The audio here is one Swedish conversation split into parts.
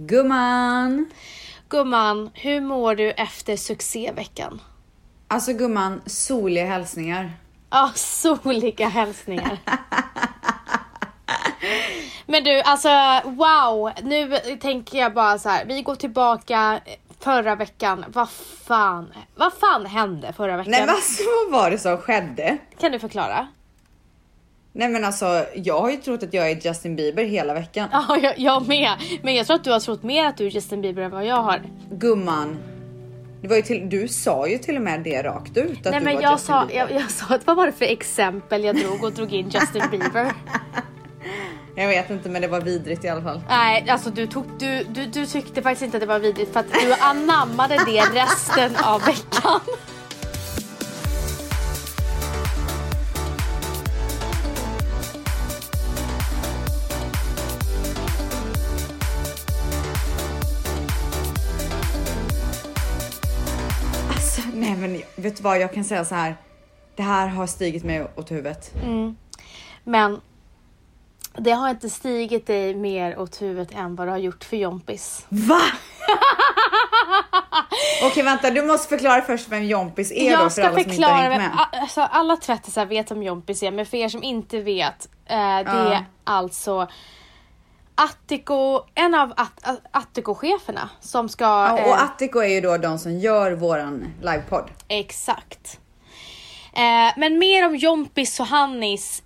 Gumman! Gumman, hur mår du efter succéveckan? Alltså gumman, soliga hälsningar. Ja, soliga hälsningar. Men du, alltså wow! Nu tänker jag bara så här. vi går tillbaka förra veckan. Vad fan, vad fan hände förra veckan? Nej alltså, vad var det som skedde? Kan du förklara? Nej men alltså, jag har ju trott att jag är Justin Bieber hela veckan. Ja, jag, jag med. Men jag tror att du har trott mer att du är Justin Bieber än vad jag har. Gumman, det var ju till, du sa ju till och med det rakt ut att Nej du men var jag Justin sa, Bieber. jag, jag sa att vad var det för exempel jag drog och drog in Justin Bieber? Jag vet inte men det var vidrigt i alla fall. Nej, alltså du, tog, du, du, du tyckte faktiskt inte att det var vidrigt för att du anammade det resten av veckan. vet du vad jag kan säga så här. Det här har stigit mig åt huvudet. Men det har inte stigit dig mer åt huvudet än vad det har gjort för Jompis. Va? Okej vänta, du måste förklara först vem Jompis är då Jag för ska alla som inte har hängt vem, med. alltså, alla tvättisar vet om Jompis är, men för er som inte vet, eh, det Ja. är alltså Attiko, en av At- At- Attiko-cheferna som ska... Ja, eh, och Attico är ju då de som gör våran livepodd. Exakt. Eh, men mer om Jompis och Hannis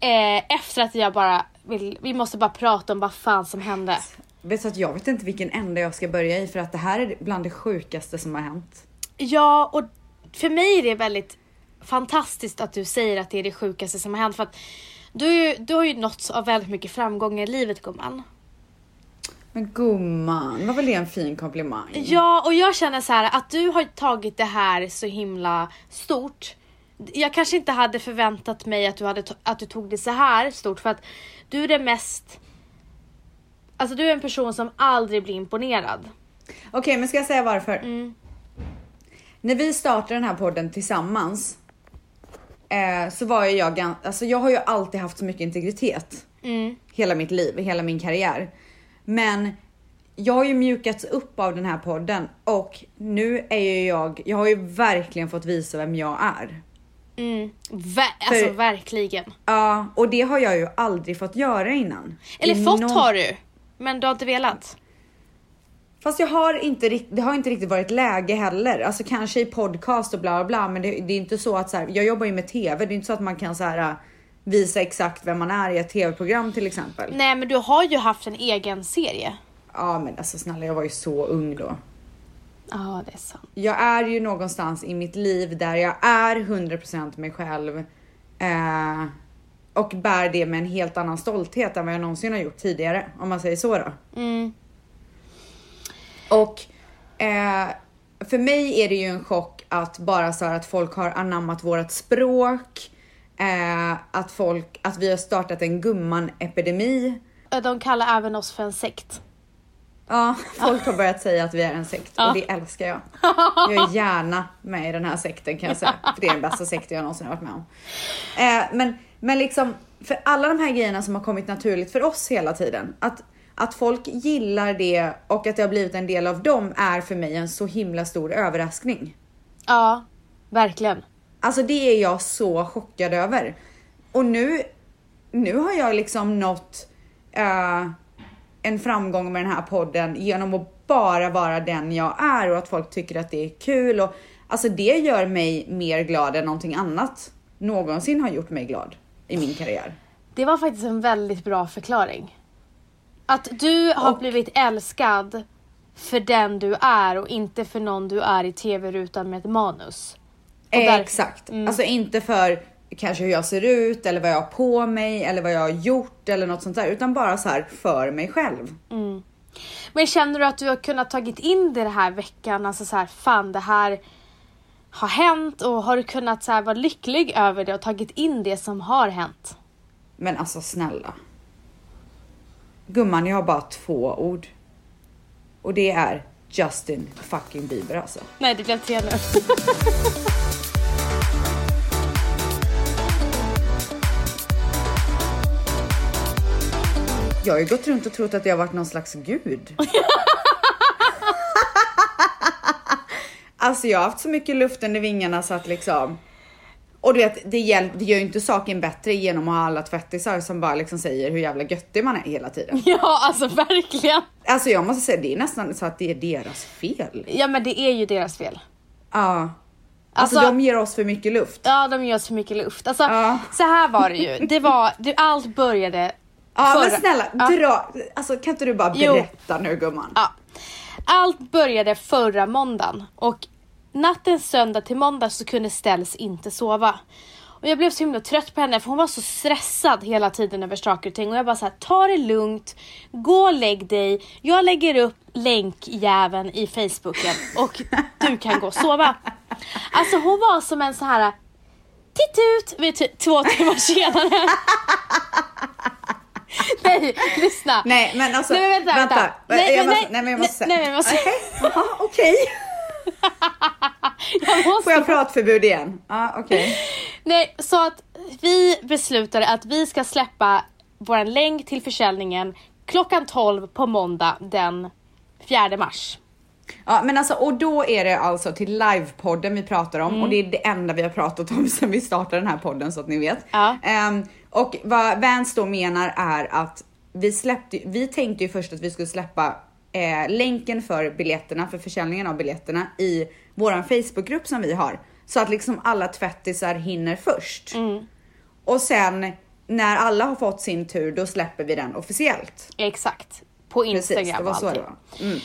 eh, efter att jag bara vill, vi måste bara prata om vad fan som hände. Vet du att jag vet inte vilken ände jag ska börja i för att det här är bland det sjukaste som har hänt. Ja, och för mig är det väldigt fantastiskt att du säger att det är det sjukaste som har hänt för att du, du har ju nåtts av väldigt mycket framgångar i livet gumman. Men gumman, var väl det en fin komplimang? Ja, och jag känner så här att du har tagit det här så himla stort. Jag kanske inte hade förväntat mig att du, hade att du tog det så här stort för att du är det mest... Alltså du är en person som aldrig blir imponerad. Okej, men ska jag säga varför? Mm. När vi startade den här podden tillsammans eh, så var ju jag gan- alltså jag har ju alltid haft så mycket integritet. Mm. Hela mitt liv, hela min karriär. Men jag har ju mjukats upp av den här podden och nu är ju jag, jag har ju verkligen fått visa vem jag är. Mm. Ver- alltså För- verkligen. Ja, och det har jag ju aldrig fått göra innan. Eller fått någon- har du, men du har inte velat. Fast jag har inte, det har inte riktigt varit läge heller. Alltså kanske i podcast och bla bla bla, men det, det är inte så att så här, jag jobbar ju med TV. Det är inte så att man kan så här visa exakt vem man är i ett tv-program till exempel. Nej men du har ju haft en egen serie. Ja, men alltså snälla, jag var ju så ung då. Ja det är sant. Jag är ju någonstans i mitt liv där jag är 100% mig själv eh, och bär det med en helt annan stolthet än vad jag någonsin har gjort tidigare, om man säger så då. Mm. Och eh, för mig är det ju en chock att bara så här att folk har anammat vårat språk, eh, att folk, att vi har startat en gumman-epidemi. De kallar även oss för en sekt. Ja, folk har börjat säga att vi är en sekt Ja. och det älskar jag. Jag är gärna med i den här sekten kan jag säga, för det är den bästa sekten jag någonsin har varit med om. Eh, men, men liksom, för alla de här grejerna som har kommit naturligt för oss hela tiden, att, att folk gillar det och att det har blivit en del av dem är för mig en så himla stor överraskning. Ja, verkligen. Alltså det är jag så chockad över. Och nu, nu har jag liksom nått eh, en framgång med den här podden genom att bara vara den jag är och att folk tycker att det är kul. Och, alltså det gör mig mer glad än någonting annat någonsin har gjort mig glad i min karriär. Det var faktiskt en väldigt bra förklaring. Att du har Och- blivit älskad för den du är och inte för någon du är i tv-rutan med ett manus. Där- Exakt. Mm. Alltså inte för kanske hur jag ser ut eller vad jag har på mig eller vad jag har gjort eller något sånt där utan bara så här för mig själv. Men känner du att du har kunnat tagit in det den här veckan? Alltså så här, fan det här har hänt och har du kunnat så här, vara lycklig över det och tagit in det som har hänt? Men alltså snälla. Gumman, jag har bara två ord. Och det är Justin fucking Bieber alltså. Nej, det blev tre nu. jag har ju gått runt och trott att jag har varit någon slags gud. alltså jag har haft så mycket luft under vingarna så att liksom och du vet, det, hjälp, det gör ju inte saken bättre genom att ha alla tvättisar som bara liksom säger hur jävla göttig man är hela tiden. Ja, alltså verkligen. Alltså jag måste säga, det är nästan så att det är deras fel. Ja, men det är ju deras fel. Ja. Alltså, Alltså- de ger oss för mycket luft. Ja, de ger oss för mycket luft. Alltså, Ja. så här var det ju. Det var, det, allt började Ja men förra- snälla, Ja. dra, alltså kan inte du bara Jo. berätta nu gumman? Ja. Allt började förra måndagen och natten söndag till måndag så kunde Ställs inte sova. Och jag blev så himla trött på henne för hon var så stressad hela tiden över saker och ting och jag bara så här, ta det lugnt, gå och lägg dig, jag lägger upp länkjäveln i Facebooken och du kan gå och sova. Alltså hon var som en så här titt ut ty- två timmar senare. Nej, lyssna. Nej men alltså, Nej, men vänta, vänta. Nej, måste, nej, nej men jag måste nej, nej, men jag måste- Jaha, okej. Jag måste Får jag pratförbud igen? Ja okej. Nej, så att vi beslutade att vi ska släppa vår länk till försäljningen klockan 12 på måndag den 4 mars. Ja men alltså och då är det alltså till livepodden vi pratar om och det är det enda vi har pratat om sen vi startade den här podden så att ni vet. Ja. Ehm, och vad Vans då menar är att vi släppte, vi tänkte ju först att vi skulle släppa eh, länken för biljetterna, för försäljningen av biljetterna i våran Facebookgrupp som vi har. Så att liksom alla tvättisar hinner först. Och sen när alla har fått sin tur, då släpper vi den officiellt. Exakt. På Instagram Precis, det var så det allting. var. Mm.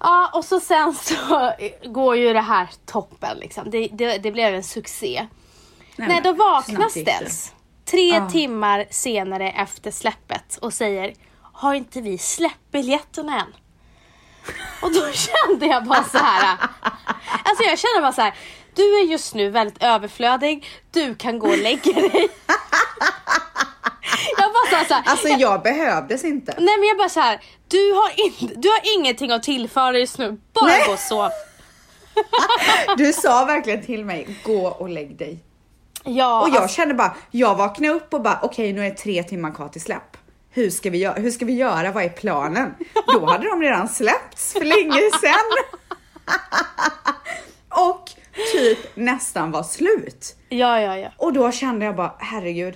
Ja, och så sen så går ju det här toppen liksom. Det, det, det blev en succé. Nej, Nej, då vaknar det. Ställs tre Ja. timmar senare efter släppet och säger Har inte vi släppt biljetterna än? Och då kände jag bara så här. Alltså jag kände bara så här. Du är just nu väldigt överflödig. Du kan gå och lägga dig. Jag bara så här. Alltså jag behövdes inte. Nej men jag bara så här. Du har, in, du har ingenting att tillföra just nu. Bara Nej. gå och sov. Du sa verkligen till mig, gå och lägg dig. Ja, Och jag alltså, kände bara, jag vaknade upp och bara, okej nu är det tre timmar kvar till släpp. Hur ska, vi göra? Hur ska vi göra? Vad är planen? Då hade de redan släppts för länge sedan. och typ nästan var slut. ja, ja, ja. Och då kände jag bara, herregud.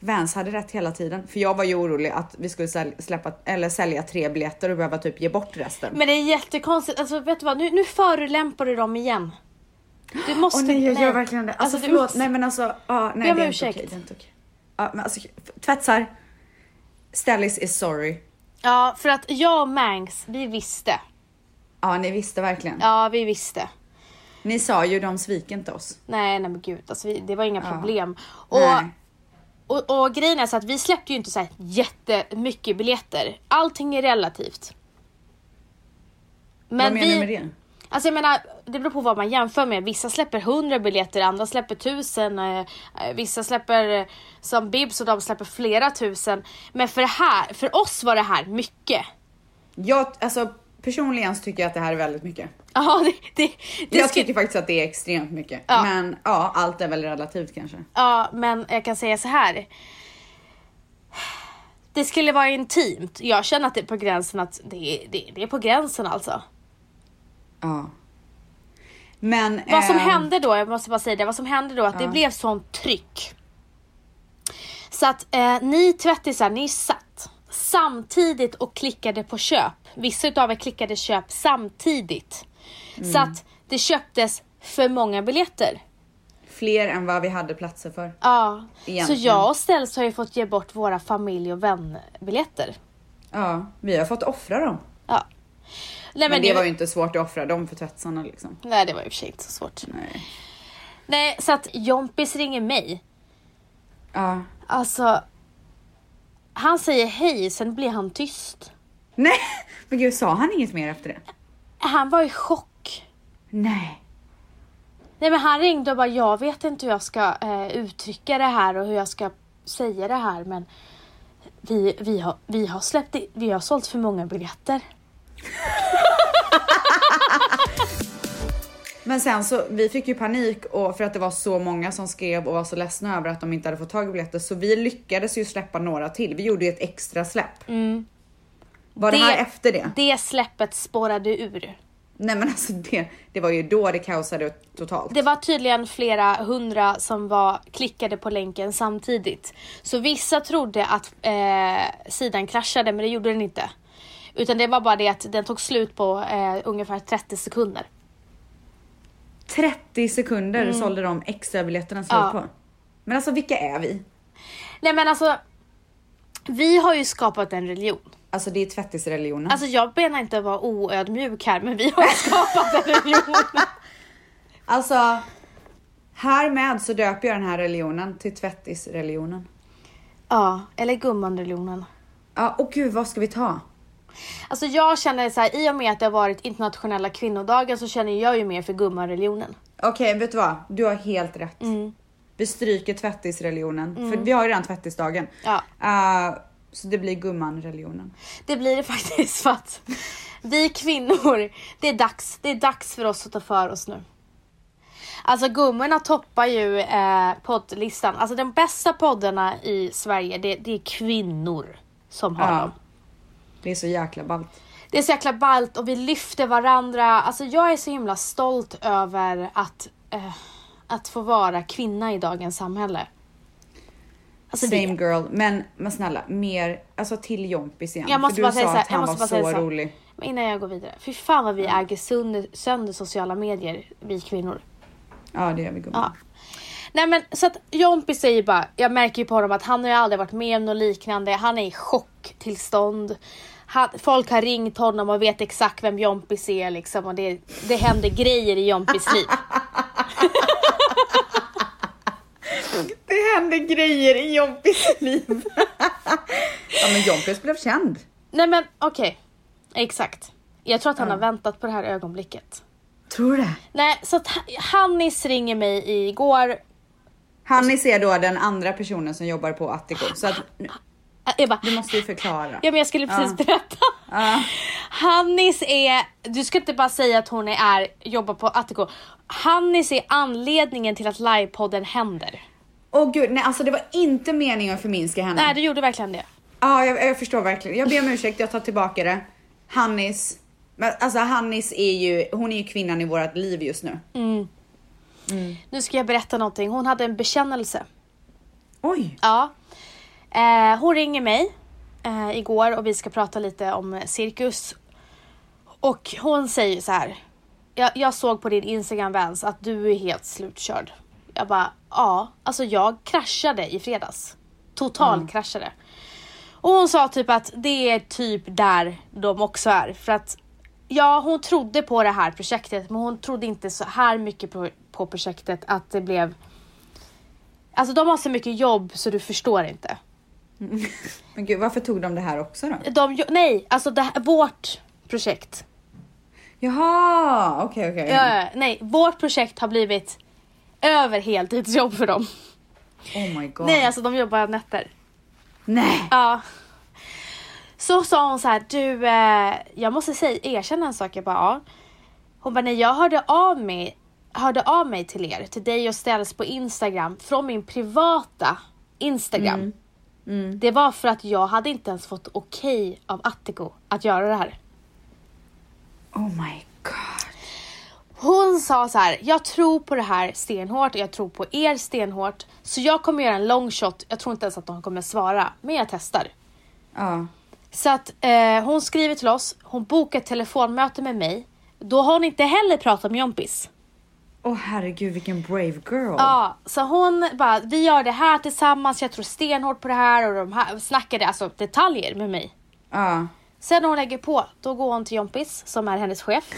Vans hade rätt hela tiden. För jag var ju orolig att vi skulle släppa, eller sälja tre biljetter och behöva typ ge bort resten. Men det är jättekonstigt. Alltså vet du vad? Nu, nu förolämpar du dem igen. Du måste... Åh nej, jag gör verkligen det. Alltså, Alltså, förlåt, måste- nej men alltså, ja, nej det är okej. Det är inte okej. Ja, men alltså, tvättsar. Stellis is sorry. Ja, för att jag och Mangs, vi visste. Ja, ni visste verkligen. Ja, vi visste. Ni sa ju de sviker inte oss. Nej, nej men gud, alltså, vi, det var inga Ja. problem. Och, Nej. och, och grejen är så att vi släppte ju inte så här jättemycket biljetter. Allting är relativt. Vad menar du med det? Alltså jag menar, det beror på vad man jämför med. Vissa släpper 100 biljetter, andra släpper 1000. Eh, eh, vissa släpper eh, som Bibs och de släpper flera tusen. Men för det här, för oss var det här mycket. Jag, alltså personligen så tycker jag att det här är väldigt mycket. Ja, det, det, det jag tycker faktiskt att det är extremt mycket. Ja. Men ja, allt är väl relativt kanske. Ja, men jag kan säga så här. Det skulle vara intimt. Jag känner att det är på gränsen att det det, det är på gränsen alltså. Ja. Men Vad som ehm, hände då, jag måste bara säga det, vad som hände då att det Ja. blev sånt tryck. Så att eh, ni tvättisar, ni satt samtidigt och klickade på köp. Vissa utav er klickade köp samtidigt. Mm. Så att det köptes för många biljetter. Fler än vad vi hade platser för. Ja, så Egentligen. jag och Ställs har ju fått ge bort våra familj och vänbiljetter. Ja, vi har fått offra dem. Ja. Nej, Men, det nu- var ju inte svårt att offra dem för tvättsarna liksom. Nej, det var i och för sig inte så svårt. Nej. Nej, så att Jompis ringer mig. Ja. Alltså, han säger hej, sen blir han tyst. Nej, men gud sa han inget mer efter det? Han var i chock. Nej. Nej men han ringde och bara, jag vet inte hur jag ska eh, uttrycka det här och hur jag ska säga det här men vi, vi, har, vi har släppt, i- vi har sålt för många biljetter. Men sen så, vi fick ju panik och för att det var så många som skrev och var så ledsna över att de inte hade fått tag i biljetter så vi lyckades ju släppa några till. Vi gjorde ju ett extra släpp. Var det, Det- här efter det? Det släppet spårade ur. Nej men alltså det, det var ju då det kaosade totalt. Det var tydligen flera hundra som var klickade på länken samtidigt. Så vissa trodde att eh, sidan kraschade men det gjorde den inte. Utan det var bara det att den tog slut på eh, ungefär 30 sekunder. 30 sekunder sålde de extra biljetterna slut Mm. Ja. på. Men alltså vilka är vi? Nej men alltså, vi har ju skapat en religion. Alltså det är tvättisreligionen. Alltså jag menar inte att vara oödmjuk här men vi har skapat en religion. Alltså, härmed så döper jag den här religionen till tvättisreligionen. ja, eller gumman-religionen. Ja, och gud vad ska vi ta? Alltså jag känner så här, i och med att det har varit internationella kvinnodagen så känner jag ju mer för gumman-religionen. Okej, vet du vad? Du har helt rätt. Mm. Vi stryker tvättisreligionen, för vi har ju redan tvättisdagen. Ja. Eh, så det blir gumman-religionen. Det blir det faktiskt för att vi kvinnor, det är dags, det är dags för oss att ta för oss nu. Alltså gummorna toppar ju eh, poddlistan. Alltså de bästa poddarna i Sverige, det, det är kvinnor som har Ja. dem. Det är så jäkla ballt. Det är så jäkla ballt och vi lyfter varandra. Alltså jag är så himla stolt över att, eh, att få vara kvinna i dagens samhälle. Alltså Same det, girl. Men, men snälla, mer, alltså till Jompis igen. Jag måste för bara du säga sa att jag han måste var så säga så. rolig. men innan jag går vidare. Fy fan vad vi äger sönder, sönder sociala medier, vi kvinnor. Ja, det gör vi gumman. Ja. Nej men så att Jompi säger bara, jag märker ju på honom att han har ju aldrig varit med om något liknande. Han är i chocktillstånd. Han, folk har ringt honom och vet exakt vem Jompis är liksom och det, det händer grejer i Jompis liv. Det hände grejer i Jompis liv. ja, men Jompis blev känd. Nej men okej, exakt. Jag tror att han har väntat på det här ögonblicket. Tror du det? Nej, så att Ha- Hannis ringer mig igår. Hannis är då den andra personen som jobbar på Attico. Så att, Jag bara, du måste ju förklara. ja men jag skulle precis Ja. berätta. Ja. Hannis är, du ska inte bara säga att hon är, jobbar på Attico. Hannis är anledningen till att livepodden händer. Åh gud, nej alltså det var inte meningen att förminska henne. Nej, du gjorde verkligen det. Ja, jag, jag förstår verkligen. Jag ber om ursäkt, jag tar tillbaka det. Hannis. Men alltså Hannis är ju, hon är ju kvinnan i vårt liv just nu. Nu ska jag berätta någonting. Hon hade en bekännelse. Oj. Ja. Eh, hon ringer mig eh, igår och vi ska prata lite om cirkus. Och hon säger så här. Jag, jag såg på din Instagram Vans att du är helt slutkörd. Jag bara, ja, alltså jag kraschade i fredags. Total kraschade. Och hon sa typ att det är typ där de också är. För att ja, hon trodde på det här projektet men hon trodde inte så här mycket på, på projektet att det blev Alltså de har så mycket jobb så du förstår inte. Men gud, varför tog de det här också då? De, nej, alltså det här, vårt projekt. Jaha, okej okej. Ja, ja, nej, vårt projekt har blivit över heltidsjobb för dem. Oh my god. Nej, alltså de jobbar nätter. Nej. Ja. Så sa hon så här, du, eh, jag måste säga, erkänna en sak. Jag bara, ja. Hon bara, när jag hörde av mig, hörde av mig till er, till dig och Ställs på Instagram, från min privata Instagram. Det var för att jag hade inte ens fått okej av Attico att göra det här. Oh my god. Hon sa så här, jag tror på det här stenhårt, jag tror på er stenhårt. Så jag kommer göra en long shot, jag tror inte ens att de kommer svara, men jag testar. Ja. Så att eh, hon skriver till oss, hon bokar ett telefonmöte med mig. Då har hon inte heller pratat med Jompis. Åh herregud vilken brave girl. Ja, så hon bara, vi gör det här tillsammans, jag tror stenhårt på det här och de här snackade alltså detaljer med mig. Ja. Sen när hon lägger på, då går hon till Jompis som är hennes chef.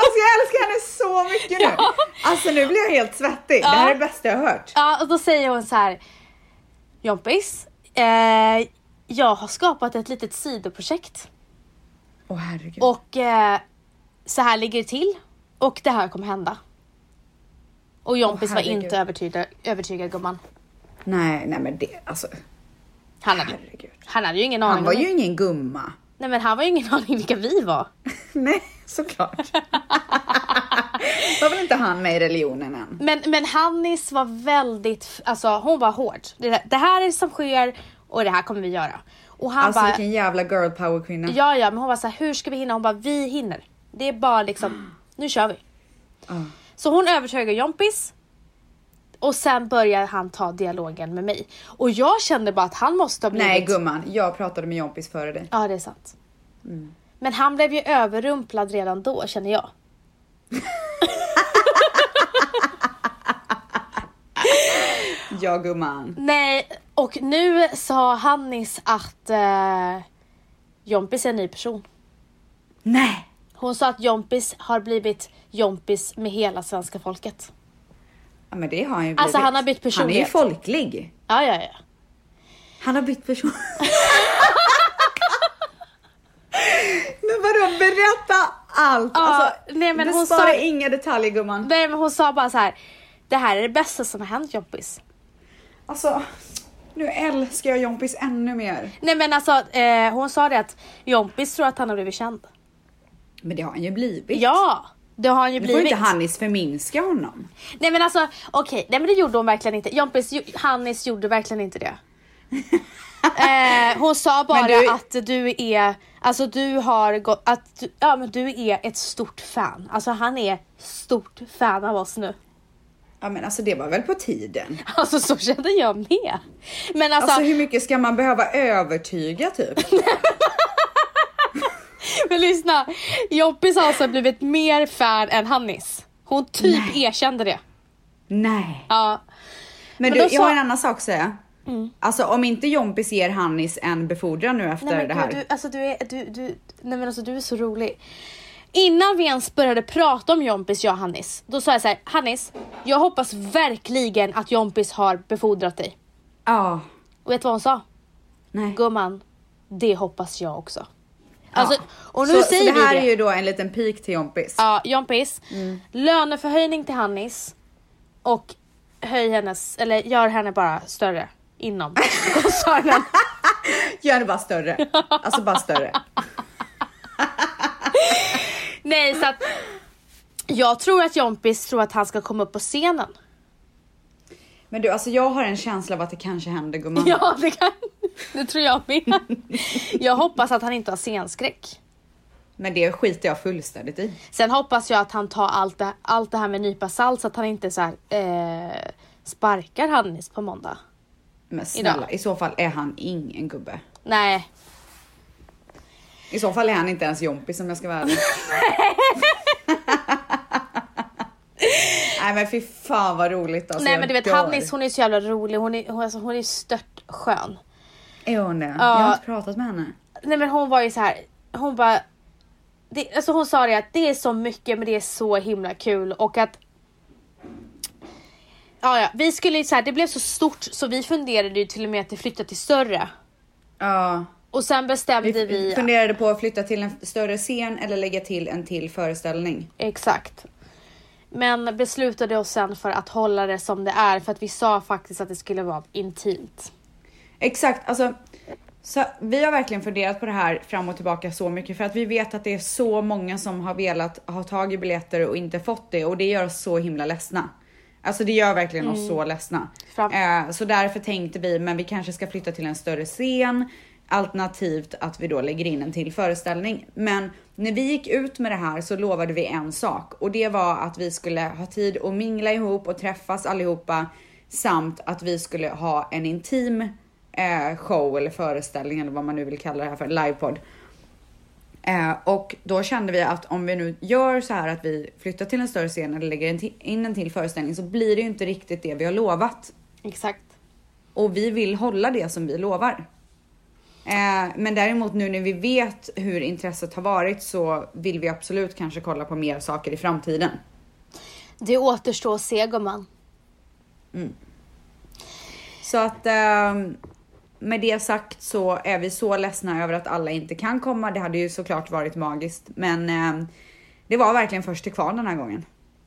Alltså jag älskar henne så mycket nu. Alltså nu blir jag helt svettig. Det här är det bästa jag har hört. Ja, och då säger hon så här. Jompis, eh, jag har skapat ett litet sidoprojekt Åh herregud. och eh, så här ligger det till och det här kommer hända. Och Jompis Åh, var inte övertygad, övertygad gumman. Nej, nej men det, alltså. Han hade, Herregud. han hade ju ingen aning Han var ju ingen gumma. Nej men han var ju ingen aning vilka vi var. Nej, såklart. Var väl inte han med i religionen än? Men, men Hannis var väldigt, alltså hon var hård. Det, det här är det som sker och det här kommer vi göra. Och han Alltså bara, vilken jävla girl power kvinna. ja ja, men hon var så här, hur ska vi hinna? Hon bara, vi hinner. Det är bara liksom, nu kör vi. Ja. Så hon övertygar Jompis. Och sen börjar han ta dialogen med mig. Och jag kände bara att han måste ha blivit... Nej gumman, jag pratade med Jompis före dig. Ja, det är sant. Men han blev ju överrumplad redan då känner jag. Ja gumman. Nej, och nu sa Hannis att uh, Jompis är en ny person. Nej! Hon sa att Jompis har blivit Jompis med hela svenska folket. Ja men det har han ju blivit. Alltså, han har bytt Han är ju personlighet. folklig. Ja, ja, ja. Han har bytt person. men vadå, berätta allt! Ja, alltså, nej, men hon sa- inga detaljer gumman. Nej, men hon sa bara så här. Det här är det bästa som har hänt Jompis. Alltså, nu älskar jag Jompis ännu mer. Nej men alltså eh, hon sa det att Jompis tror att han har blivit känd. Men det har han ju blivit. Ja, det har han ju Nu får blivit. inte Hannis förminska honom. Nej men alltså okej, nej men det gjorde hon verkligen inte. Jompis, Hannis gjorde verkligen inte det. eh, hon sa bara du- att du är, alltså du har gått, att du, ja men du är ett stort fan. Alltså han är stort fan av oss nu. Ja men alltså det var väl på tiden. Alltså så kände jag med. Men alltså, Alltså hur mycket ska man behöva övertyga typ? men lyssna. Jompis har alltså blivit mer fan än Hannis. Hon typ Nej. erkände det. Nej. Ja. Men, Men du, jag har en annan sak att säga. Alltså om inte Jompis ger Hannis en befordran nu efter Nej men det här. du, alltså du är, du, du, nej men alltså du är så rolig. Innan vi ens började prata om Jompis, jag och Hannis, då sa jag så här, Hannis, jag hoppas verkligen att Jompis har befordrat dig. Ja. Och vet du vad hon sa? Nej. Gumman, det hoppas jag också. Alltså, och nu så, säger så det här vi det. är ju då en liten pik till Jompis. Ja, Jompis, Mm. löneförhöjning till Hannis och höj hennes, eller gör henne bara större inom koncernen. Gör det bara större. Alltså bara större. Nej, så att jag tror att Jompis tror att han ska komma upp på scenen. Men du alltså jag har en känsla av att det kanske händer gumman. Ja, det kan det tror jag med. Jag hoppas att han inte har scenskräck. Men det skiter jag fullständigt i. Sen hoppas jag att han tar allt det, allt det här med en nypa salt så att han inte så här, eh, sparkar Hannis på måndag. Men snälla, Idag. i så fall är han ingen gubbe. Nej, I så fall är han inte ens Jompis om jag ska vara ärlig. Nej men fy fan vad roligt alltså. nej men du vet dör. Hannis hon är så jävla rolig, hon är, hon, alltså, hon är stört skön. Är hon det? Jag Ja. har inte pratat med henne. Nej men hon var ju så här, hon bara det, alltså hon sa det att det är så mycket men det är så himla kul och att Ja, ja, vi skulle ju så här, det blev så stort så vi funderade ju till och med att flytta till större. Ja. Och sen bestämde Vi vi, funderade på att flytta till en större scen eller lägga till en till föreställning. exakt. Men beslutade oss sen för att hålla det som det är för att vi sa faktiskt att det skulle vara intimt. Exakt, alltså. Så vi har verkligen funderat på det här fram och tillbaka så mycket för att vi vet att det är så många som har velat ha tag i biljetter och inte fått det och det gör oss så himla ledsna. Alltså det gör verkligen oss så ledsna. Eh, så därför tänkte vi, men vi kanske ska flytta till en större scen alternativt att vi då lägger in en till föreställning. Men när vi gick ut med det här så lovade vi en sak och det var att vi skulle ha tid att mingla ihop och träffas allihopa samt att vi skulle ha en intim eh, show eller föreställning eller vad man nu vill kalla det här för, livepodd. Eh, och då kände vi att om vi nu gör så här att vi flyttar till en större scen eller lägger in en till föreställning så blir det ju inte riktigt det vi har lovat. Exakt. Och vi vill hålla det som vi lovar. Eh, men däremot nu när vi vet hur intresset har varit så vill vi absolut kanske kolla på mer saker i framtiden. Det återstår att se gumman. Så att ehm, med det sagt så är vi så ledsna över att alla inte kan komma. Det hade ju såklart varit magiskt, men ehm, det var verkligen först till kvarn den här gången.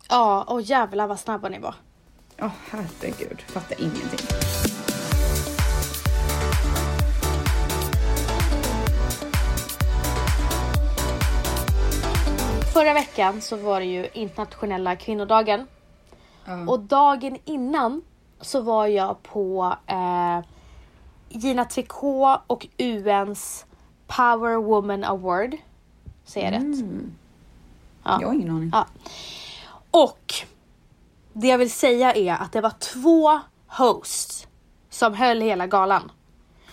Ja, och jävlar vad snabba ni var. Åh herregud, fattar ingenting. förra veckan så var det ju internationella kvinnodagen. Ja. Och dagen innan så var jag på eh, Gina Tricot och UNs Power Woman Award. Säger jag rätt? Ja. Jag har ingen aning. Ja. Och det jag vill säga är att det var två hosts som höll hela galan.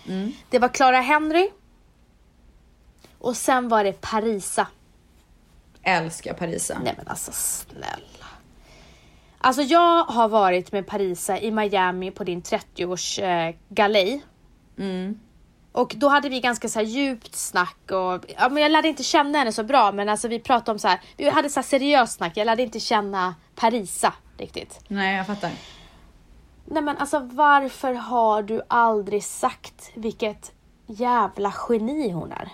Mm. Det var Clara Henry och sen var det Parisa. Älskar Parisa. Nej men alltså snälla. Alltså jag har varit med Parisa i Miami på din 30-års eh. Mm. Och då hade vi ganska så djupt snack och ja, men jag lärde inte känna henne så bra men alltså vi pratade om så här, vi hade så här seriöst snack, jag lärde inte känna Parisa riktigt. Nej, jag fattar. Nej men alltså varför har du aldrig sagt vilket jävla geni hon är?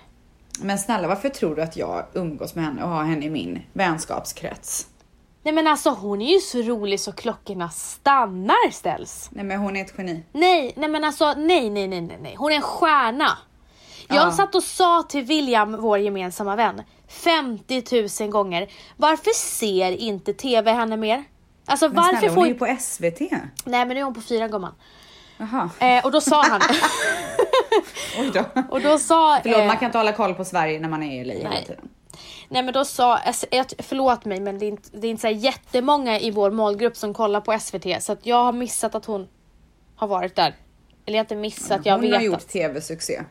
Men snälla, varför tror du att jag umgås med henne och har henne i min vänskapskrets? Nej men alltså hon är ju så rolig så klockorna stannar ställs. Nej, men hon är ett geni. Nej, nej men alltså nej, nej, nej, nej, nej. Hon är en stjärna. Jag Ja. satt och sa till William, vår gemensamma vän, 50 000 gånger. Varför ser inte TV henne mer? Alltså Men varför snälla, får... hon är ju på SVT. Nej men nu är hon på fyra gumman. Jaha, Eh, och då sa han... oj då. och då sa... Förlåt, eh, man kan inte hålla koll på Sverige när man är i LA hela tiden. Nej men då sa, förlåt mig men det är inte, det är inte så jättemånga i vår målgrupp som kollar på SVT så att jag har missat att hon har varit där. Eller jag har inte missat, jag hon vet har gjort att. tv-succé.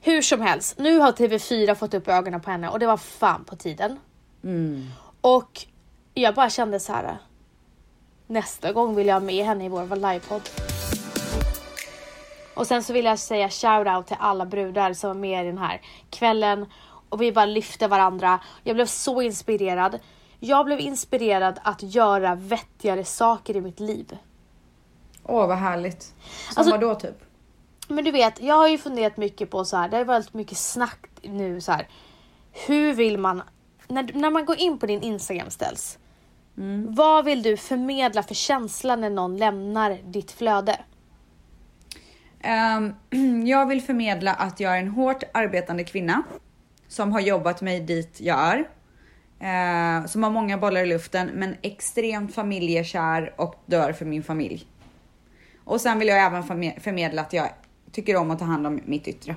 Hur som helst, nu har TV4 fått upp ögonen på henne och det var fan på tiden. Mm. Och jag bara kände så här. Nästa gång vill jag ha med henne i vår livepodd. Och sen så vill jag säga shout out till alla brudar som var med i den här kvällen. Och vi bara lyfte varandra. Jag blev så inspirerad. Jag blev inspirerad att göra vettigare saker i mitt liv. Åh, vad härligt. Som Alltså- vadå typ? Men du vet, jag har ju funderat mycket på så här. Det har varit mycket snack nu så här. Hur vill man när, när man går in på din Instagram ställs. Vad vill du förmedla för känsla när någon lämnar ditt flöde? Ehm, jag vill förmedla att jag är en hårt arbetande kvinna som har jobbat mig dit jag är. Eh, som har många bollar i luften men extremt familjekär och dör för min familj. Och sen vill jag även förme- förmedla att jag tycker om att ta hand om mitt yttre.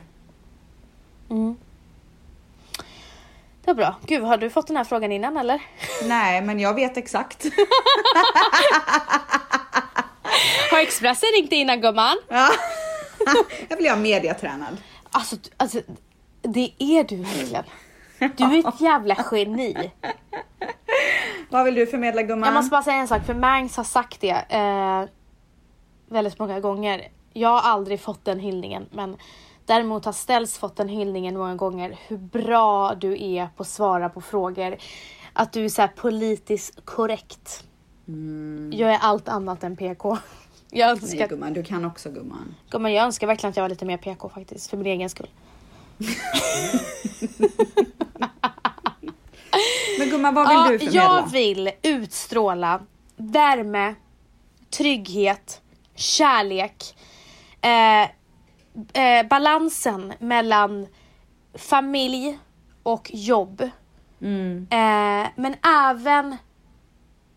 Det var bra. Gud, har du fått den här frågan innan eller? Nej, men jag vet exakt. Har Expressen ringt innan gumman? Ja. jag vill ha mediatränad. Alltså, alltså, det är du verkligen. Du är ett jävla geni. Vad vill du förmedla gumman? Jag måste bara säga en sak, för Mangs har sagt det eh, väldigt många gånger. Jag har aldrig fått den hyllningen, men däremot har Ställs fått den hyllningen många gånger. Hur bra du är på att svara på frågor. Att du är så här politiskt korrekt. Jag är allt annat än PK. Jag Nej önskar, gumman, du kan också gumman. gumman, jag önskar verkligen att jag var lite mer PK faktiskt, för min egen skull. Men gumman, vad vill du förmedla? jag vill utstråla värme, trygghet, kärlek, eh, eh, balansen mellan familj och jobb. Mm. Eh, men även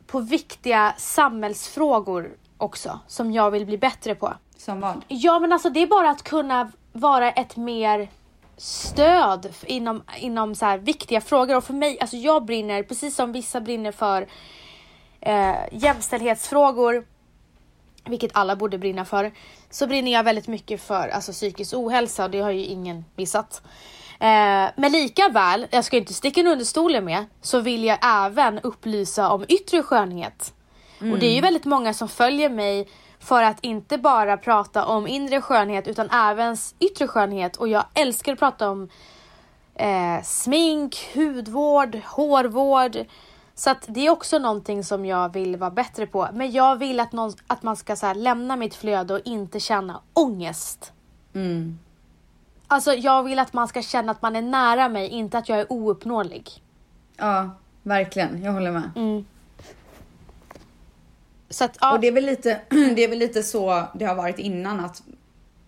på viktiga samhällsfrågor också, som jag vill bli bättre på. Som vad? Ja men alltså det är bara att kunna vara ett mer stöd inom, inom så här viktiga frågor och för mig, alltså jag brinner, precis som vissa brinner för eh, jämställdhetsfrågor, vilket alla borde brinna för, så brinner jag väldigt mycket för alltså, psykisk ohälsa och det har ju ingen missat. Eh, men lika väl, jag ska inte sticka under stolen med, så vill jag även upplysa om yttre skönhet. Och det är ju väldigt många som följer mig för att inte bara prata om inre skönhet utan även yttre skönhet och jag älskar att prata om eh, smink, hudvård, hårvård. Så att det är också någonting som jag vill vara bättre på. Men jag vill att, någon, att man ska så lämna mitt flöde och inte känna ångest. Mm. Alltså jag vill att man ska känna att man är nära mig, inte att jag är ouppnåelig. Ja, verkligen. Jag håller med. Mm. Så att, ja. Och det är, väl lite, det är väl lite så det har varit innan att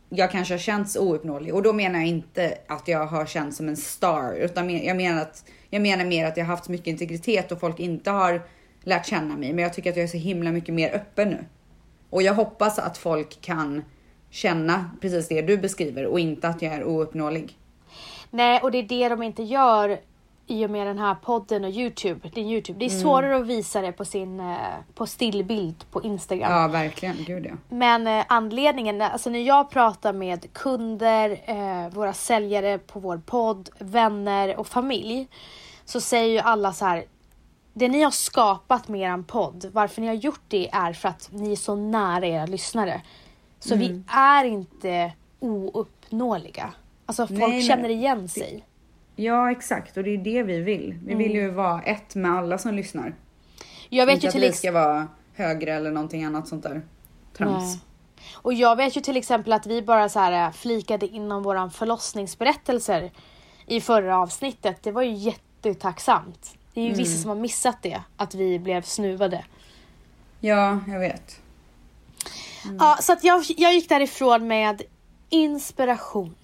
jag kanske har känts ouppnåelig och då menar jag inte att jag har känts som en star utan jag menar att jag menar mer att jag har haft mycket integritet och folk inte har lärt känna mig. Men jag tycker att jag är så himla mycket mer öppen nu. Och jag hoppas att folk kan känna precis det du beskriver och inte att jag är ouppnåelig. Nej, och det är det de inte gör i och med den här podden och Youtube. Din Youtube. Det är svårare att visa det på sin eh, på stillbild på Instagram. Ja, verkligen. Gud ja. Men eh, anledningen, alltså när jag pratar med kunder, eh, våra säljare på vår podd, vänner och familj så säger ju alla så här. Det ni har skapat med er podd, varför ni har gjort det är för att ni är så nära era lyssnare. Så Mm. vi är inte ouppnåeliga. Alltså folk nej. känner igen sig. Ja, exakt. Och det är det vi vill. Vi vill ju vara ett med alla som lyssnar. Jag vet inte ju att till vi ska vara högre eller någonting annat sånt där trams. Nej. Och jag vet ju till exempel att vi bara så här eh, flikade inom våran förlossningsberättelser i förra avsnittet. Det var ju jättetacksamt. Det är ju Mm. vissa som har missat det, att vi blev snuvade. Ja, jag vet. Mm. Ja, så att jag, jag gick därifrån med inspiration.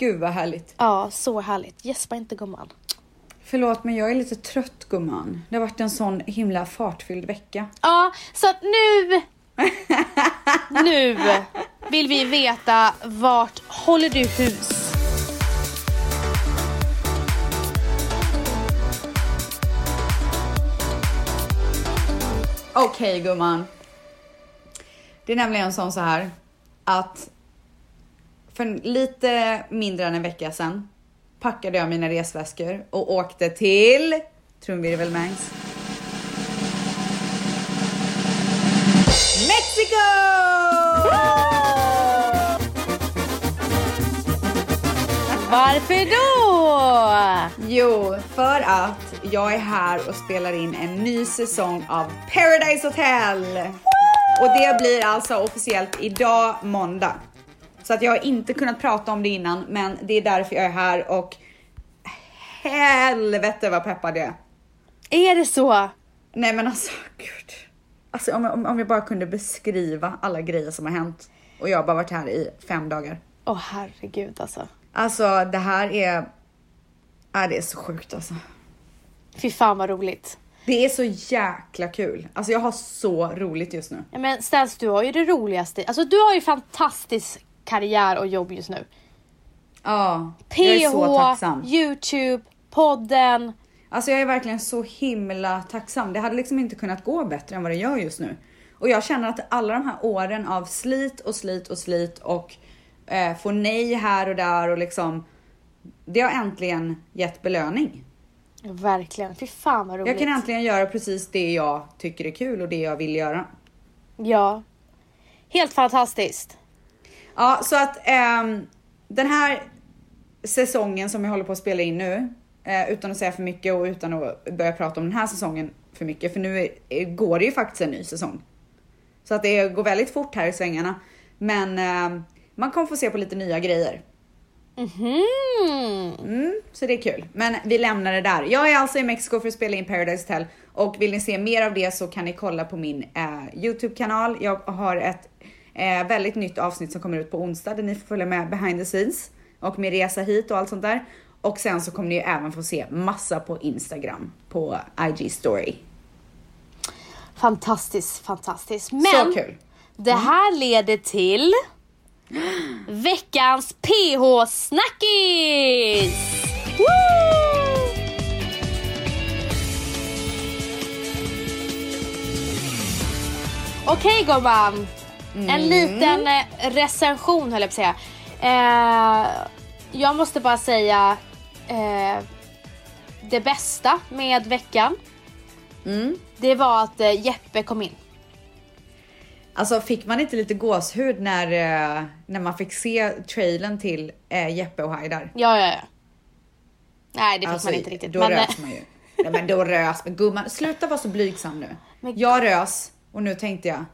Gud vad härligt. Ja, så härligt. Gäspa inte gumman. Förlåt men jag är lite trött gumman. Det har varit en sån himla fartfylld vecka. Ja, så att nu... nu vill vi veta vart håller du hus? Okej gumman. Det är nämligen som så här att för lite mindre än en vecka sedan packade jag mina resväskor och åkte till trumvirvel Mangs. Mexiko! Varför då? Jo, för att jag är här och spelar in en ny säsong av Paradise Hotel. Och det blir alltså officiellt idag måndag. Så att jag har inte kunnat prata om det innan, men det är därför jag är här och helvete vad peppad jag är. Är det så? Nej men alltså, gud. Alltså om, om, om jag bara kunde beskriva alla grejer som har hänt och jag har bara varit här i fem dagar. Åh herregud alltså. Alltså det här är, ja, det är så sjukt alltså. Fy fan vad roligt. Det är så jäkla kul. Alltså jag har så roligt just nu. Ja, men Stens, du har ju det roligaste. Alltså du har ju fantastisk karriär och jobb just nu. Ja, jag är så PH, tacksam. Youtube, podden. Alltså jag är verkligen så himla tacksam. Det hade liksom inte kunnat gå bättre än vad det gör just nu. Och jag känner att alla de här åren av slit och slit och slit och eh, få nej här och där och liksom det har äntligen gett belöning. Verkligen, fy fan vad roligt. Jag kan äntligen göra precis det jag tycker är kul och det jag vill göra. Ja. Helt fantastiskt. Ja, så att ehm, den här säsongen som jag håller på att spela in nu, eh, utan att säga för mycket och utan att börja prata om den här säsongen för mycket, för nu är, går det ju faktiskt en ny säsong. Så att det går väldigt fort här i svängarna. Men ehm, man kommer få se på lite nya grejer. Mhm. Mm, så det är kul. Men vi lämnar det där. Jag är alltså i Mexiko för att spela in Paradise Hotel och vill ni se mer av det så kan ni kolla på min eh, Youtube-kanal. Jag har ett eh, väldigt nytt avsnitt som kommer ut på onsdag där ni får följa med behind the scenes och min resa hit och allt sånt där. Och sen så kommer ni ju även få se massa på Instagram på IG story. Fantastiskt, fantastiskt. Men Så kul! det här leder till veckans PH-snackis! Okej gumman, en liten eh, recension höll jag på att säga. Eh, jag måste bara säga eh, det bästa med veckan. Mm. Det var att eh, Jeppe kom in. Alltså fick man inte lite gåshud när, eh, när man fick se trailern till eh, Jeppe och Haidar? Ja, ja, ja. Nej, det fick Alltså, man inte riktigt. Då Men, rös man ju. Nej men då rös men gumman, sluta vara så blygsam nu. Men- jag rös och nu tänkte jag,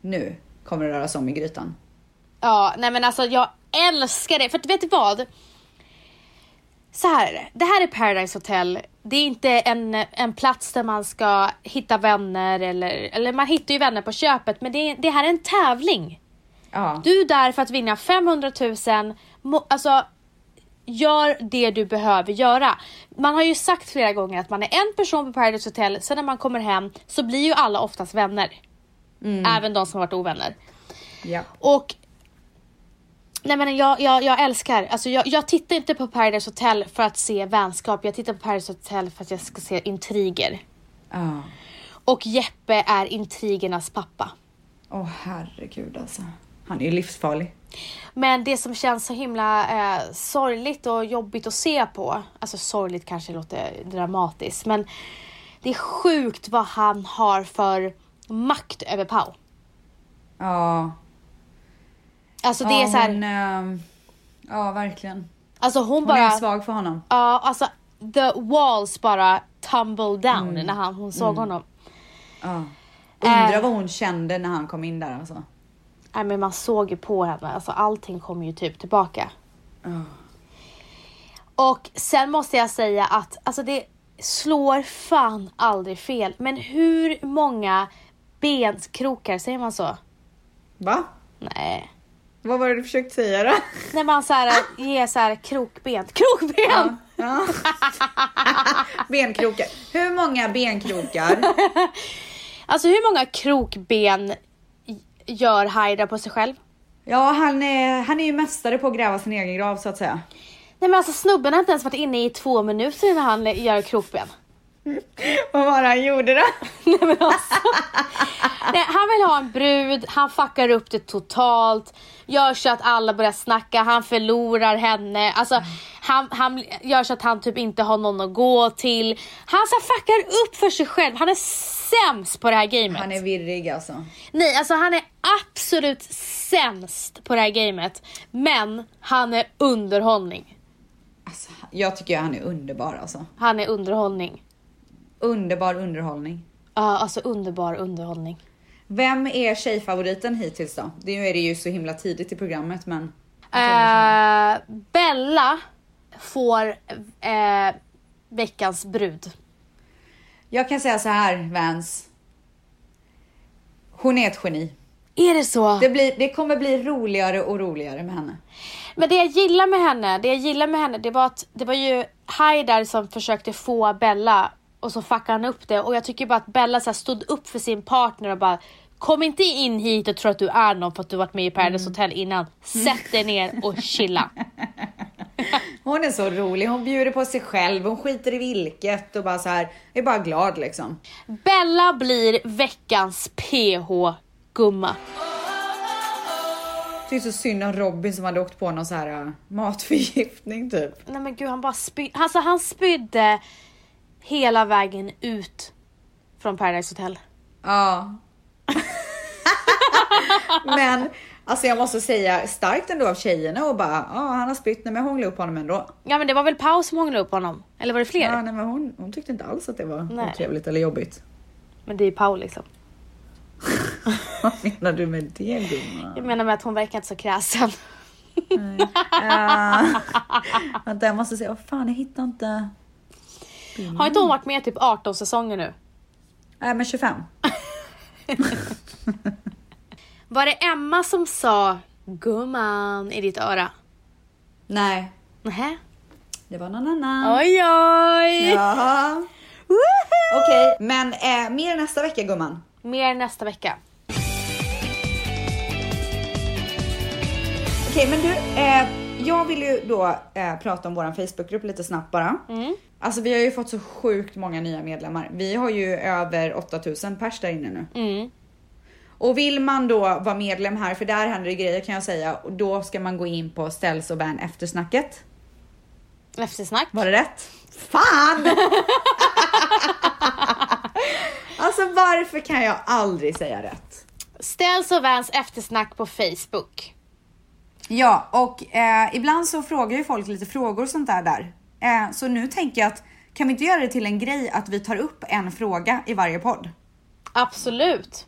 nu kommer det röras om i grytan. ja, nej men alltså jag älskar det. För att vet du vad? Så här är det. Det här är Paradise Hotel. Det är inte en, en plats där man ska hitta vänner eller, eller man hittar ju vänner på köpet. Men det, det här är en tävling. Ja. Du är där för att vinna 500 000, må, alltså gör det du behöver göra. Man har ju sagt flera gånger att man är en person på Paradise Hotel, sen när man kommer hem så blir ju alla oftast vänner. Även de som varit ovänner. ja. Och Nej men jag, jag, jag älskar, alltså jag, jag tittar inte på Paradise Hotel för att se vänskap, jag tittar på Paradise Hotel för att jag ska se intriger. Ja. Och Jeppe är intrigernas pappa. Åh herregud alltså. Han är ju livsfarlig. Men det som känns så himla eh, sorgligt och jobbigt att se på, alltså sorgligt kanske låter dramatiskt, men det är sjukt vad han har för makt över Pau. Ja. Alltså det är så här, Hon, ehm, ja, verkligen. alltså hon, Hon bara, är svag för honom. ja alltså the walls bara tumble down när han, hon såg honom. Ja. Undrar Eh. vad hon kände när han kom in där alltså. Nej men man såg ju på henne, alltså allting kom ju typ tillbaka. Ja. Och sen måste jag säga att alltså det slår fan aldrig fel. Men hur många benskrokar, säger man så? Va? Nej. Vad var det du försökte säga då? När man så här, ger så här krokben. Krokben! Ja. benkrokar. Hur många benkrokar? Alltså hur många krokben gör Haida på sig själv? Ja, han är, han är ju mästare på att gräva sin egen grav så att säga. Nej men alltså snubben har inte ens varit inne i två minuter när han gör krokben. Vad var det han gjorde då? Nej, men alltså. Nej, han vill ha en brud, han fuckar upp det totalt, gör så att alla börjar snacka, han förlorar henne, alltså han, han gör så att han typ inte har någon att gå till. Han så fuckar upp för sig själv, han är sämst på det här gamet. Han är virrig alltså. Nej, alltså han är absolut sämst på det här gamet. Men han är underhållning. alltså. Jag tycker han är underbar alltså. Han är underhållning. Underbar underhållning. Ja, alltså underbar underhållning. Vem är tjejfavoriten hittills då? Nu är det ju så himla tidigt i programmet men. Eh, Bella får eh, veckans brud. Jag kan säga så här Vans. Hon är ett geni. Är det så? Det, blir, det kommer bli roligare och roligare med henne. Men det jag gillar med henne, det jag gillar med henne, det var att det var ju Haidar som försökte få Bella och så fuckade han upp det och jag tycker bara att Bella så stod upp för sin partner och bara Kom inte in hit och tro att du är någon för att du varit med i Paradise Hotel innan. Sätt dig ner och chilla. Hon är så rolig, hon bjuder på sig själv, hon skiter i vilket och bara så här, är bara glad liksom. Bella blir veckans PH-gumma. Det är så synd om Robin som hade åkt på någon så här äh, matförgiftning typ. Nej men gud han bara spydde, alltså han spydde hela vägen ut från Paradise Hotel. Ja. Men alltså jag måste säga starkt ändå av tjejerna och bara, ja han har spytt, nej men hånglade upp honom ändå. Ja men det var väl Pau som hånglade upp honom? Eller var det fler? Ja, nej, men hon, hon tyckte inte alls att det var Nej. otrevligt eller jobbigt. Men det är ju Pau liksom. Vad menar du med det gumman? Jag menar med att hon verkar inte så kräsen. Ja. Vänta jag måste säga, vad fan jag hittar inte. Har inte hon varit med typ 18 säsonger nu? Nej men 25. Var det Emma som sa gumman i ditt öra? Nej, Nähä? det var någon annan. Oj oj! Ja. Okej, men eh, mer nästa vecka gumman. Mer nästa vecka. Okej, men du, eh, jag vill ju då eh, prata om våran Facebookgrupp lite snabbt bara. Mm. Alltså vi har ju fått så sjukt många nya medlemmar. Vi har ju över 8000 pers där inne nu. Mm. Och vill man då vara medlem här, för där händer det grejer kan jag säga, och då ska man gå in på Ställs och Van eftersnacket. Eftersnack. Var det rätt? Fan! alltså varför kan jag aldrig säga rätt? Ställs och Vans eftersnack på Facebook. Ja, och eh, ibland så frågar ju folk lite frågor och sånt där där. Eh, så nu tänker jag att kan vi inte göra det till en grej att vi tar upp en fråga i varje podd? Absolut.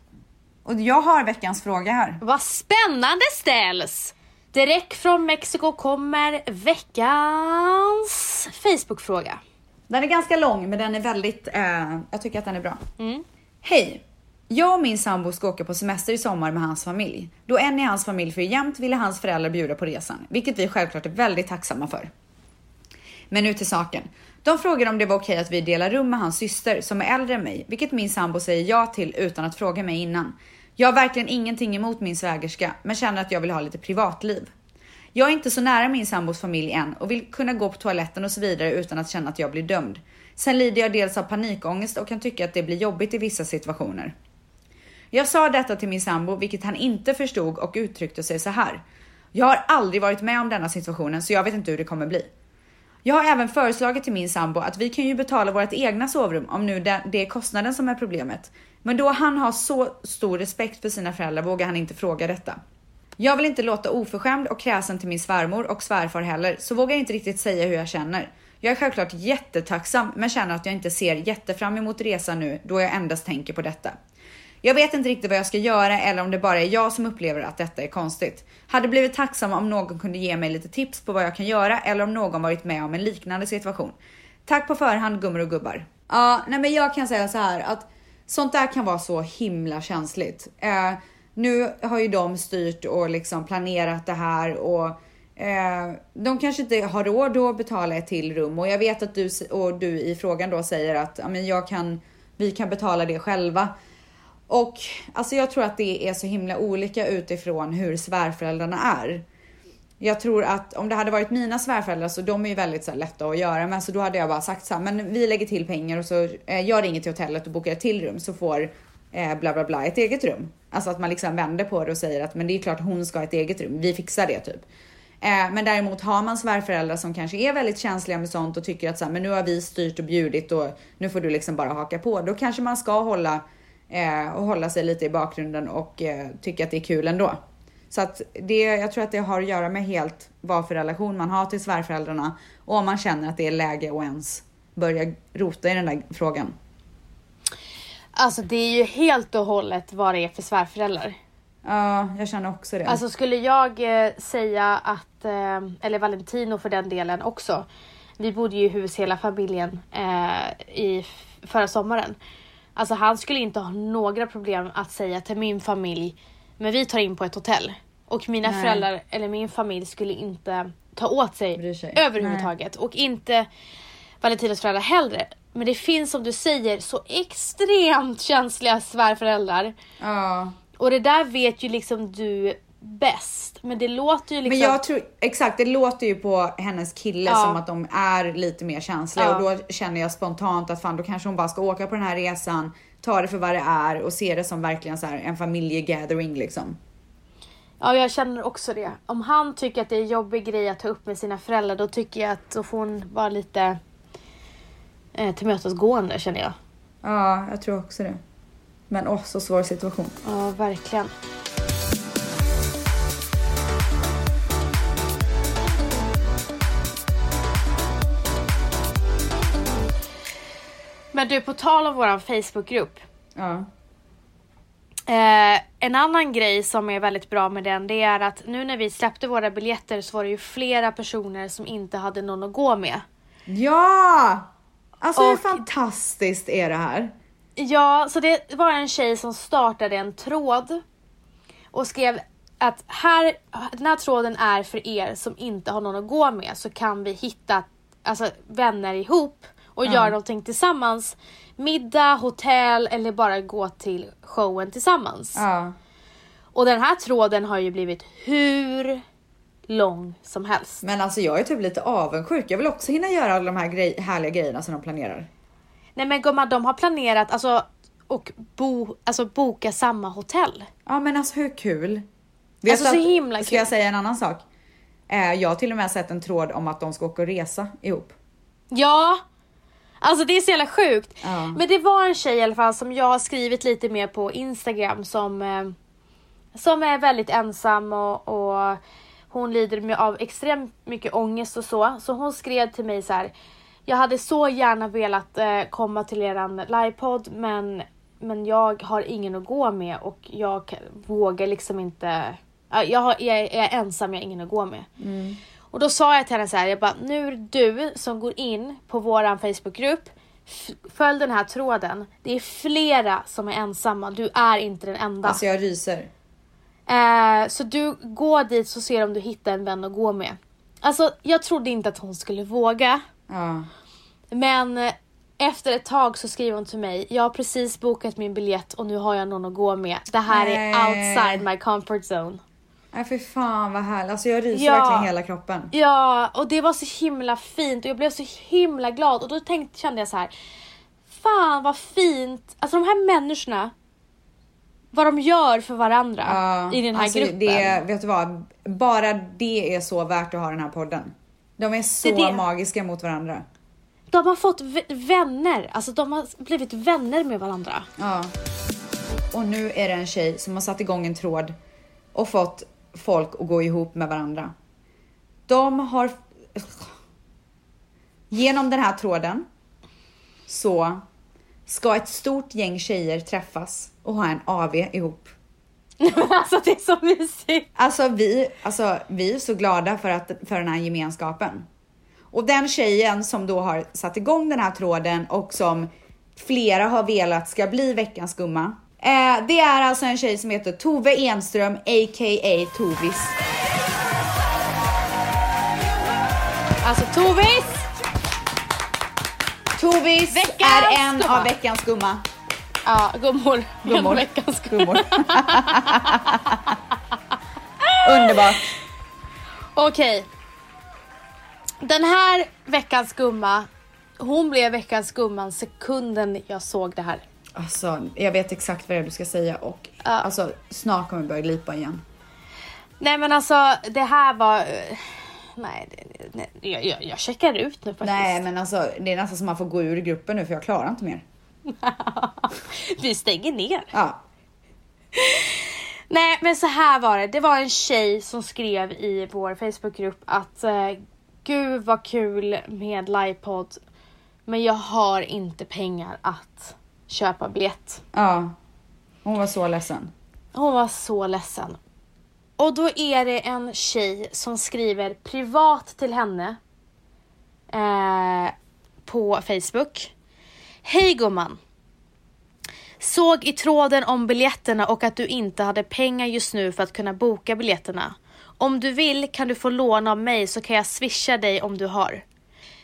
Och jag har veckans fråga här. Vad spännande Ställs! Direkt från Mexiko kommer veckans Facebook-fråga. Den är ganska lång men den är väldigt, eh, jag tycker att den är bra. Mm. Hej! Jag och min sambo ska åka på semester i sommar med hans familj. Då en i hans familj för jämt ville hans föräldrar bjuda på resan, vilket vi självklart är väldigt tacksamma för. Men nu till saken. De frågade om det var okej att vi delar rum med hans syster som är äldre än mig, vilket min sambo säger ja till utan att fråga mig innan. Jag har verkligen ingenting emot min svägerska, men känner att jag vill ha lite privatliv. Jag är inte så nära min sambos familj än och vill kunna gå på toaletten och så vidare utan att känna att jag blir dömd. Sen lider jag dels av panikångest och kan tycka att det blir jobbigt i vissa situationer. Jag sa detta till min sambo, vilket han inte förstod och uttryckte sig så här. Jag har aldrig varit med om denna situationen, så jag vet inte hur det kommer bli. Jag har även föreslagit till min sambo att vi kan ju betala vårt egna sovrum om nu det, det är kostnaden som är problemet. Men då han har så stor respekt för sina föräldrar vågar han inte fråga detta. Jag vill inte låta oförskämd och kräsen till min svärmor och svärfar heller, så vågar inte riktigt säga hur jag känner. Jag är självklart jättetacksam, men känner att jag inte ser jättefram emot resan nu då jag endast tänker på detta. Jag vet inte riktigt vad jag ska göra eller om det bara är jag som upplever att detta är konstigt. Hade blivit tacksam om någon kunde ge mig lite tips på vad jag kan göra eller om någon varit med om en liknande situation. Tack på förhand gummor och gubbar. Ja, nej men jag kan säga så här att sånt där kan vara så himla känsligt. Uh, nu har ju de styrt och liksom planerat det här och eh, de kanske inte har råd att betala ett till rum och jag vet att du och du i frågan då säger att ja, men jag kan, vi kan betala det själva. Och alltså jag tror att det är så himla olika utifrån hur svärföräldrarna är. Jag tror att om det hade varit mina svärföräldrar så de är ju väldigt så här, lätta att göra med, så då hade jag bara sagt så här, men vi lägger till pengar och så eh, jag ringer till hotellet och bokar ett till rum så får eh, bla bla bla ett eget rum. Alltså att man liksom vänder på det och säger att men det är klart hon ska ha ett eget rum. Vi fixar det typ. Eh, men däremot har man svärföräldrar som kanske är väldigt känsliga med sånt och tycker att så här, men nu har vi styrt och bjudit och nu får du liksom bara haka på. Då kanske man ska hålla och hålla sig lite i bakgrunden och eh, tycka att det är kul ändå. Så att det, jag tror att det har att göra med helt vad för relation man har till svärföräldrarna och om man känner att det är läge att ens börja rota i den där frågan. Alltså det är ju helt och hållet vad det är för svärföräldrar. Ja, jag känner också det. Alltså skulle jag eh, säga att, eh, eller Valentino för den delen också. Vi bodde ju i hus hela familjen eh, i förra sommaren. Alltså han skulle inte ha några problem att säga till min familj, men vi tar in på ett hotell. Och mina Nej. föräldrar eller min familj skulle inte ta åt sig, sig. överhuvudtaget. Och inte Valentinos föräldrar heller. Men det finns som du säger så extremt känsliga svärföräldrar. Ja, Och det där vet ju liksom du bäst. Men det låter ju liksom... men jag tror exakt. Det låter ju på hennes kille Ja. som att de är lite mer känsliga Ja. och då känner jag spontant att fan, då kanske hon bara ska åka på den här resan, ta det för vad det är och se det som verkligen så här en familjegathering liksom. Ja, jag känner också det. Om han tycker att det är en jobbig grej att ta upp med sina föräldrar, då tycker jag att då får hon vara lite eh, tillmötesgående känner jag. Ja, jag tror också det. Men åh, så svår situation. Ja, verkligen. Men du, på tal om våran Facebookgrupp. Ja. Eh, en annan grej som är väldigt bra med den, det är att nu när vi släppte våra biljetter så var det ju flera personer som inte hade någon att gå med. Ja! Alltså hur Och- fantastiskt är det här? Ja, så det var en tjej som startade en tråd och skrev att här, den här tråden är för er som inte har någon att gå med så kan vi hitta alltså, vänner ihop och göra någonting tillsammans. Middag, hotell eller bara gå till showen tillsammans. Ja. Och den här tråden har ju blivit hur lång som helst. Men alltså jag är typ lite avundsjuk. Jag vill också hinna göra alla de här grej- härliga grejerna som de planerar. Nej men gumman, de har planerat alltså och bo, alltså, boka samma hotell. Ja men alltså hur kul? Vet Alltså, så himla Ska kul. jag säga en annan sak? Eh, jag har till och med sett en tråd om att de ska åka och resa ihop. Ja, alltså det är så jävla sjukt. Ja. Men det var en tjej i alla fall som jag har skrivit lite mer på Instagram som, eh, som är väldigt ensam och, och hon lider med, av extremt mycket ångest och så. Så hon skrev till mig så här. Jag hade så gärna velat eh, komma till eran livepodd men, men jag har ingen att gå med och jag vågar liksom inte. ja, Jag, har, jag, är- jag är ensam, jag har ingen att gå med. Och då sa jag till henne så här, jag bara, nu är det du som går in på våran Facebookgrupp, Följ den här tråden. Det är flera som är ensamma. Du är inte den enda. Alltså jag ryser. Eh, så du går dit så ser om du hittar en vän att gå med. Alltså jag trodde inte att hon skulle våga. Ja. Men eh, efter ett tag så skriver hon till mig. Jag har precis bokat min biljett och nu har jag någon att gå med. Det här Nej. är outside my comfort zone. Nej för fan vad härligt. Alltså jag ryser Ja. verkligen hela kroppen. Ja, och det var så himla fint och jag blev så himla glad och då tänkte, kände jag så här. Fan vad fint. Alltså de här människorna. Vad de gör för varandra Ja, i den här alltså, gruppen. Det, vet du vad? Bara det är så värt att ha den här podden. De är så Det det. magiska mot varandra. De har fått vänner, alltså de har blivit vänner med varandra. Ja. Och nu är det en tjej som har satt igång en tråd och fått folk att gå ihop med varandra. De har... Genom den här tråden så ska ett stort gäng tjejer träffas och ha en AV ihop. Alltså det är så mysigt. Alltså vi, alltså vi är så glada för, att, för den här gemenskapen. Och den tjejen som då har satt igång den här tråden och som flera har velat ska bli veckans gumma. Eh, det är alltså en tjej som heter Tove Enström a.k.a. Tovis. Alltså Tovis! Tovis Veckans är en gumma. av veckans gumma. Ja, gummor. Gummor. En veckans Gummor. Underbart. Okej. Den här veckans gumma, hon blev veckans gumman sekunden jag såg det här. Alltså, jag vet exakt vad det är du ska säga och Ja. alltså, snart kommer jag börja glipa igen. Nej men alltså det här var... Nej, det, nej jag, jag, jag checkar ut nu faktiskt. Nej men alltså det är nästan som man får gå ur gruppen nu för jag klarar inte mer. Vi stänger ner. Ja. Nej men så här var det. Det var en tjej som skrev i vår Facebookgrupp att eh, gud vad kul med livepodd. Men jag har inte pengar att köpa biljett. Ja. Hon var så ledsen. Hon var så ledsen. Och då är det en tjej som skriver privat till henne eh, på Facebook. Hej gumman! Såg i tråden om biljetterna och att du inte hade pengar just nu för att kunna boka biljetterna. Om du vill kan du få låna av mig så kan jag swisha dig om du har.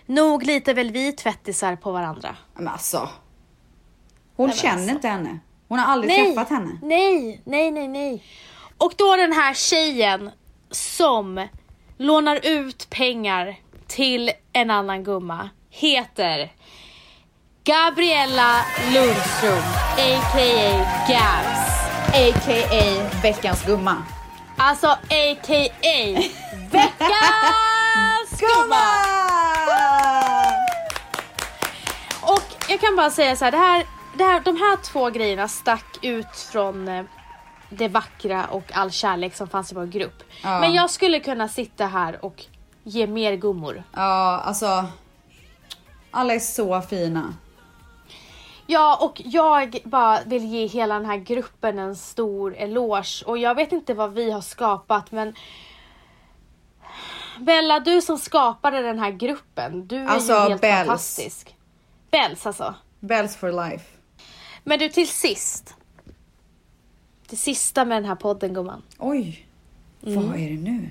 Nog litar väl vi tvättisar på varandra? Men alltså. Hon men känner alltså. inte henne. Hon har aldrig träffat henne. Nej, nej, nej, nej. Och då den här tjejen som lånar ut pengar till en annan gumma heter Gabriella Lundström, a.k.a. Gabs. A.k.a. veckans gumma. Alltså a.k.a. veckans gumma! Och jag kan bara säga så här, det här, det här, de här två grejerna stack ut från eh, det vackra och all kärlek som fanns i vår grupp. Ja. Men jag skulle kunna sitta här och ge mer gummor. Ja, alltså. Alla är så fina. Ja, och jag bara vill ge hela den här gruppen en stor eloge. Och jag vet inte vad vi har skapat, men Bella, du som skapade den här gruppen, du är Alltså, ju helt Bells. fantastisk. Bells alltså. Bells for life. Men du, till sist. Det sista med den här podden, gumman. Oj. Mm. Vad är det nu?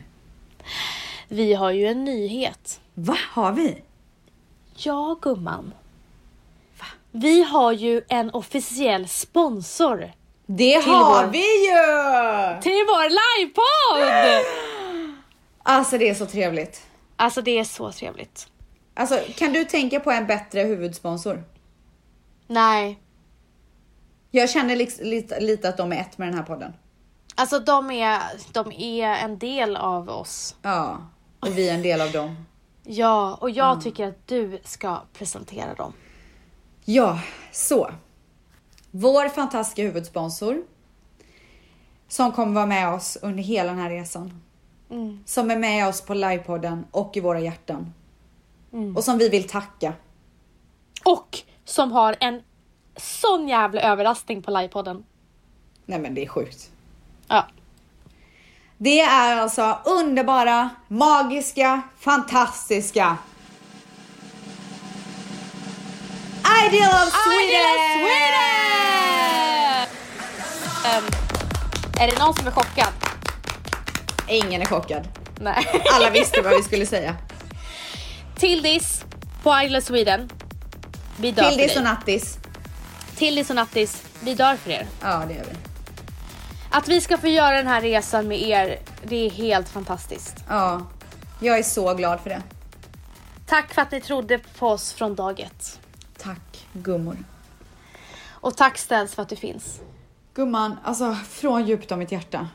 Vi har ju en nyhet. Vad har vi? Ja, gumman. Vi har ju en officiell sponsor Det har vår- vi ju! till vår livepodd! Alltså det är så trevligt. Alltså det är så trevligt. Alltså kan du tänka på en bättre huvudsponsor? Nej, Jag känner lite, lite, lite att de är ett med den här podden. alltså de är, de är en del av oss. Ja, och vi är en del av dem. Ja, och jag tycker att du ska presentera dem. Ja, så. Vår fantastiska huvudsponsor som kommer vara med oss under hela den här resan. Mm. Som är med oss på livepodden och i våra hjärtan. Mm. Och som vi vill tacka. Och som har en sån jävla överraskning på livepodden. Nej men det är sjukt. Ja. Det är alltså underbara, magiska, fantastiska Ideal of Sweden! Ideal of Sweden! Ehm, är det någon som är chockad? Ingen är chockad. Nej. Alla visste vad vi skulle säga. Tildis på Idol of Sweden. Vi dör Tildis för och. Nattis. Tildis och Nattis, vi dör för er. Ja, det gör vi. Att vi ska få göra den här resan med er, det är helt fantastiskt. Ja, jag är så glad för det. Tack för att ni trodde på oss från dag ett. Tack gummor. Och tack Ställs för att du finns. Gumman, alltså från djupt av mitt hjärta.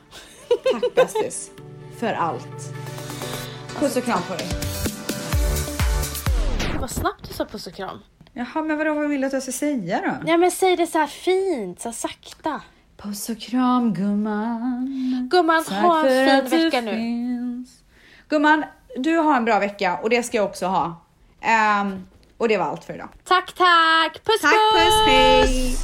Tack bästis. För allt. Puss och kram på dig. Vad snabbt du sa puss och kram. Jaha, men vadå, vad vill du att jag ska säga då? Ja men säg det så här fint, så sakta. Puss och kram gumman. Gumman, Tack ha en fin vecka nu. finns. Gumman, du har en bra vecka och det ska jag också ha. Ehm, och det var allt för idag. Tack tack! Puss Tack, puss, hej!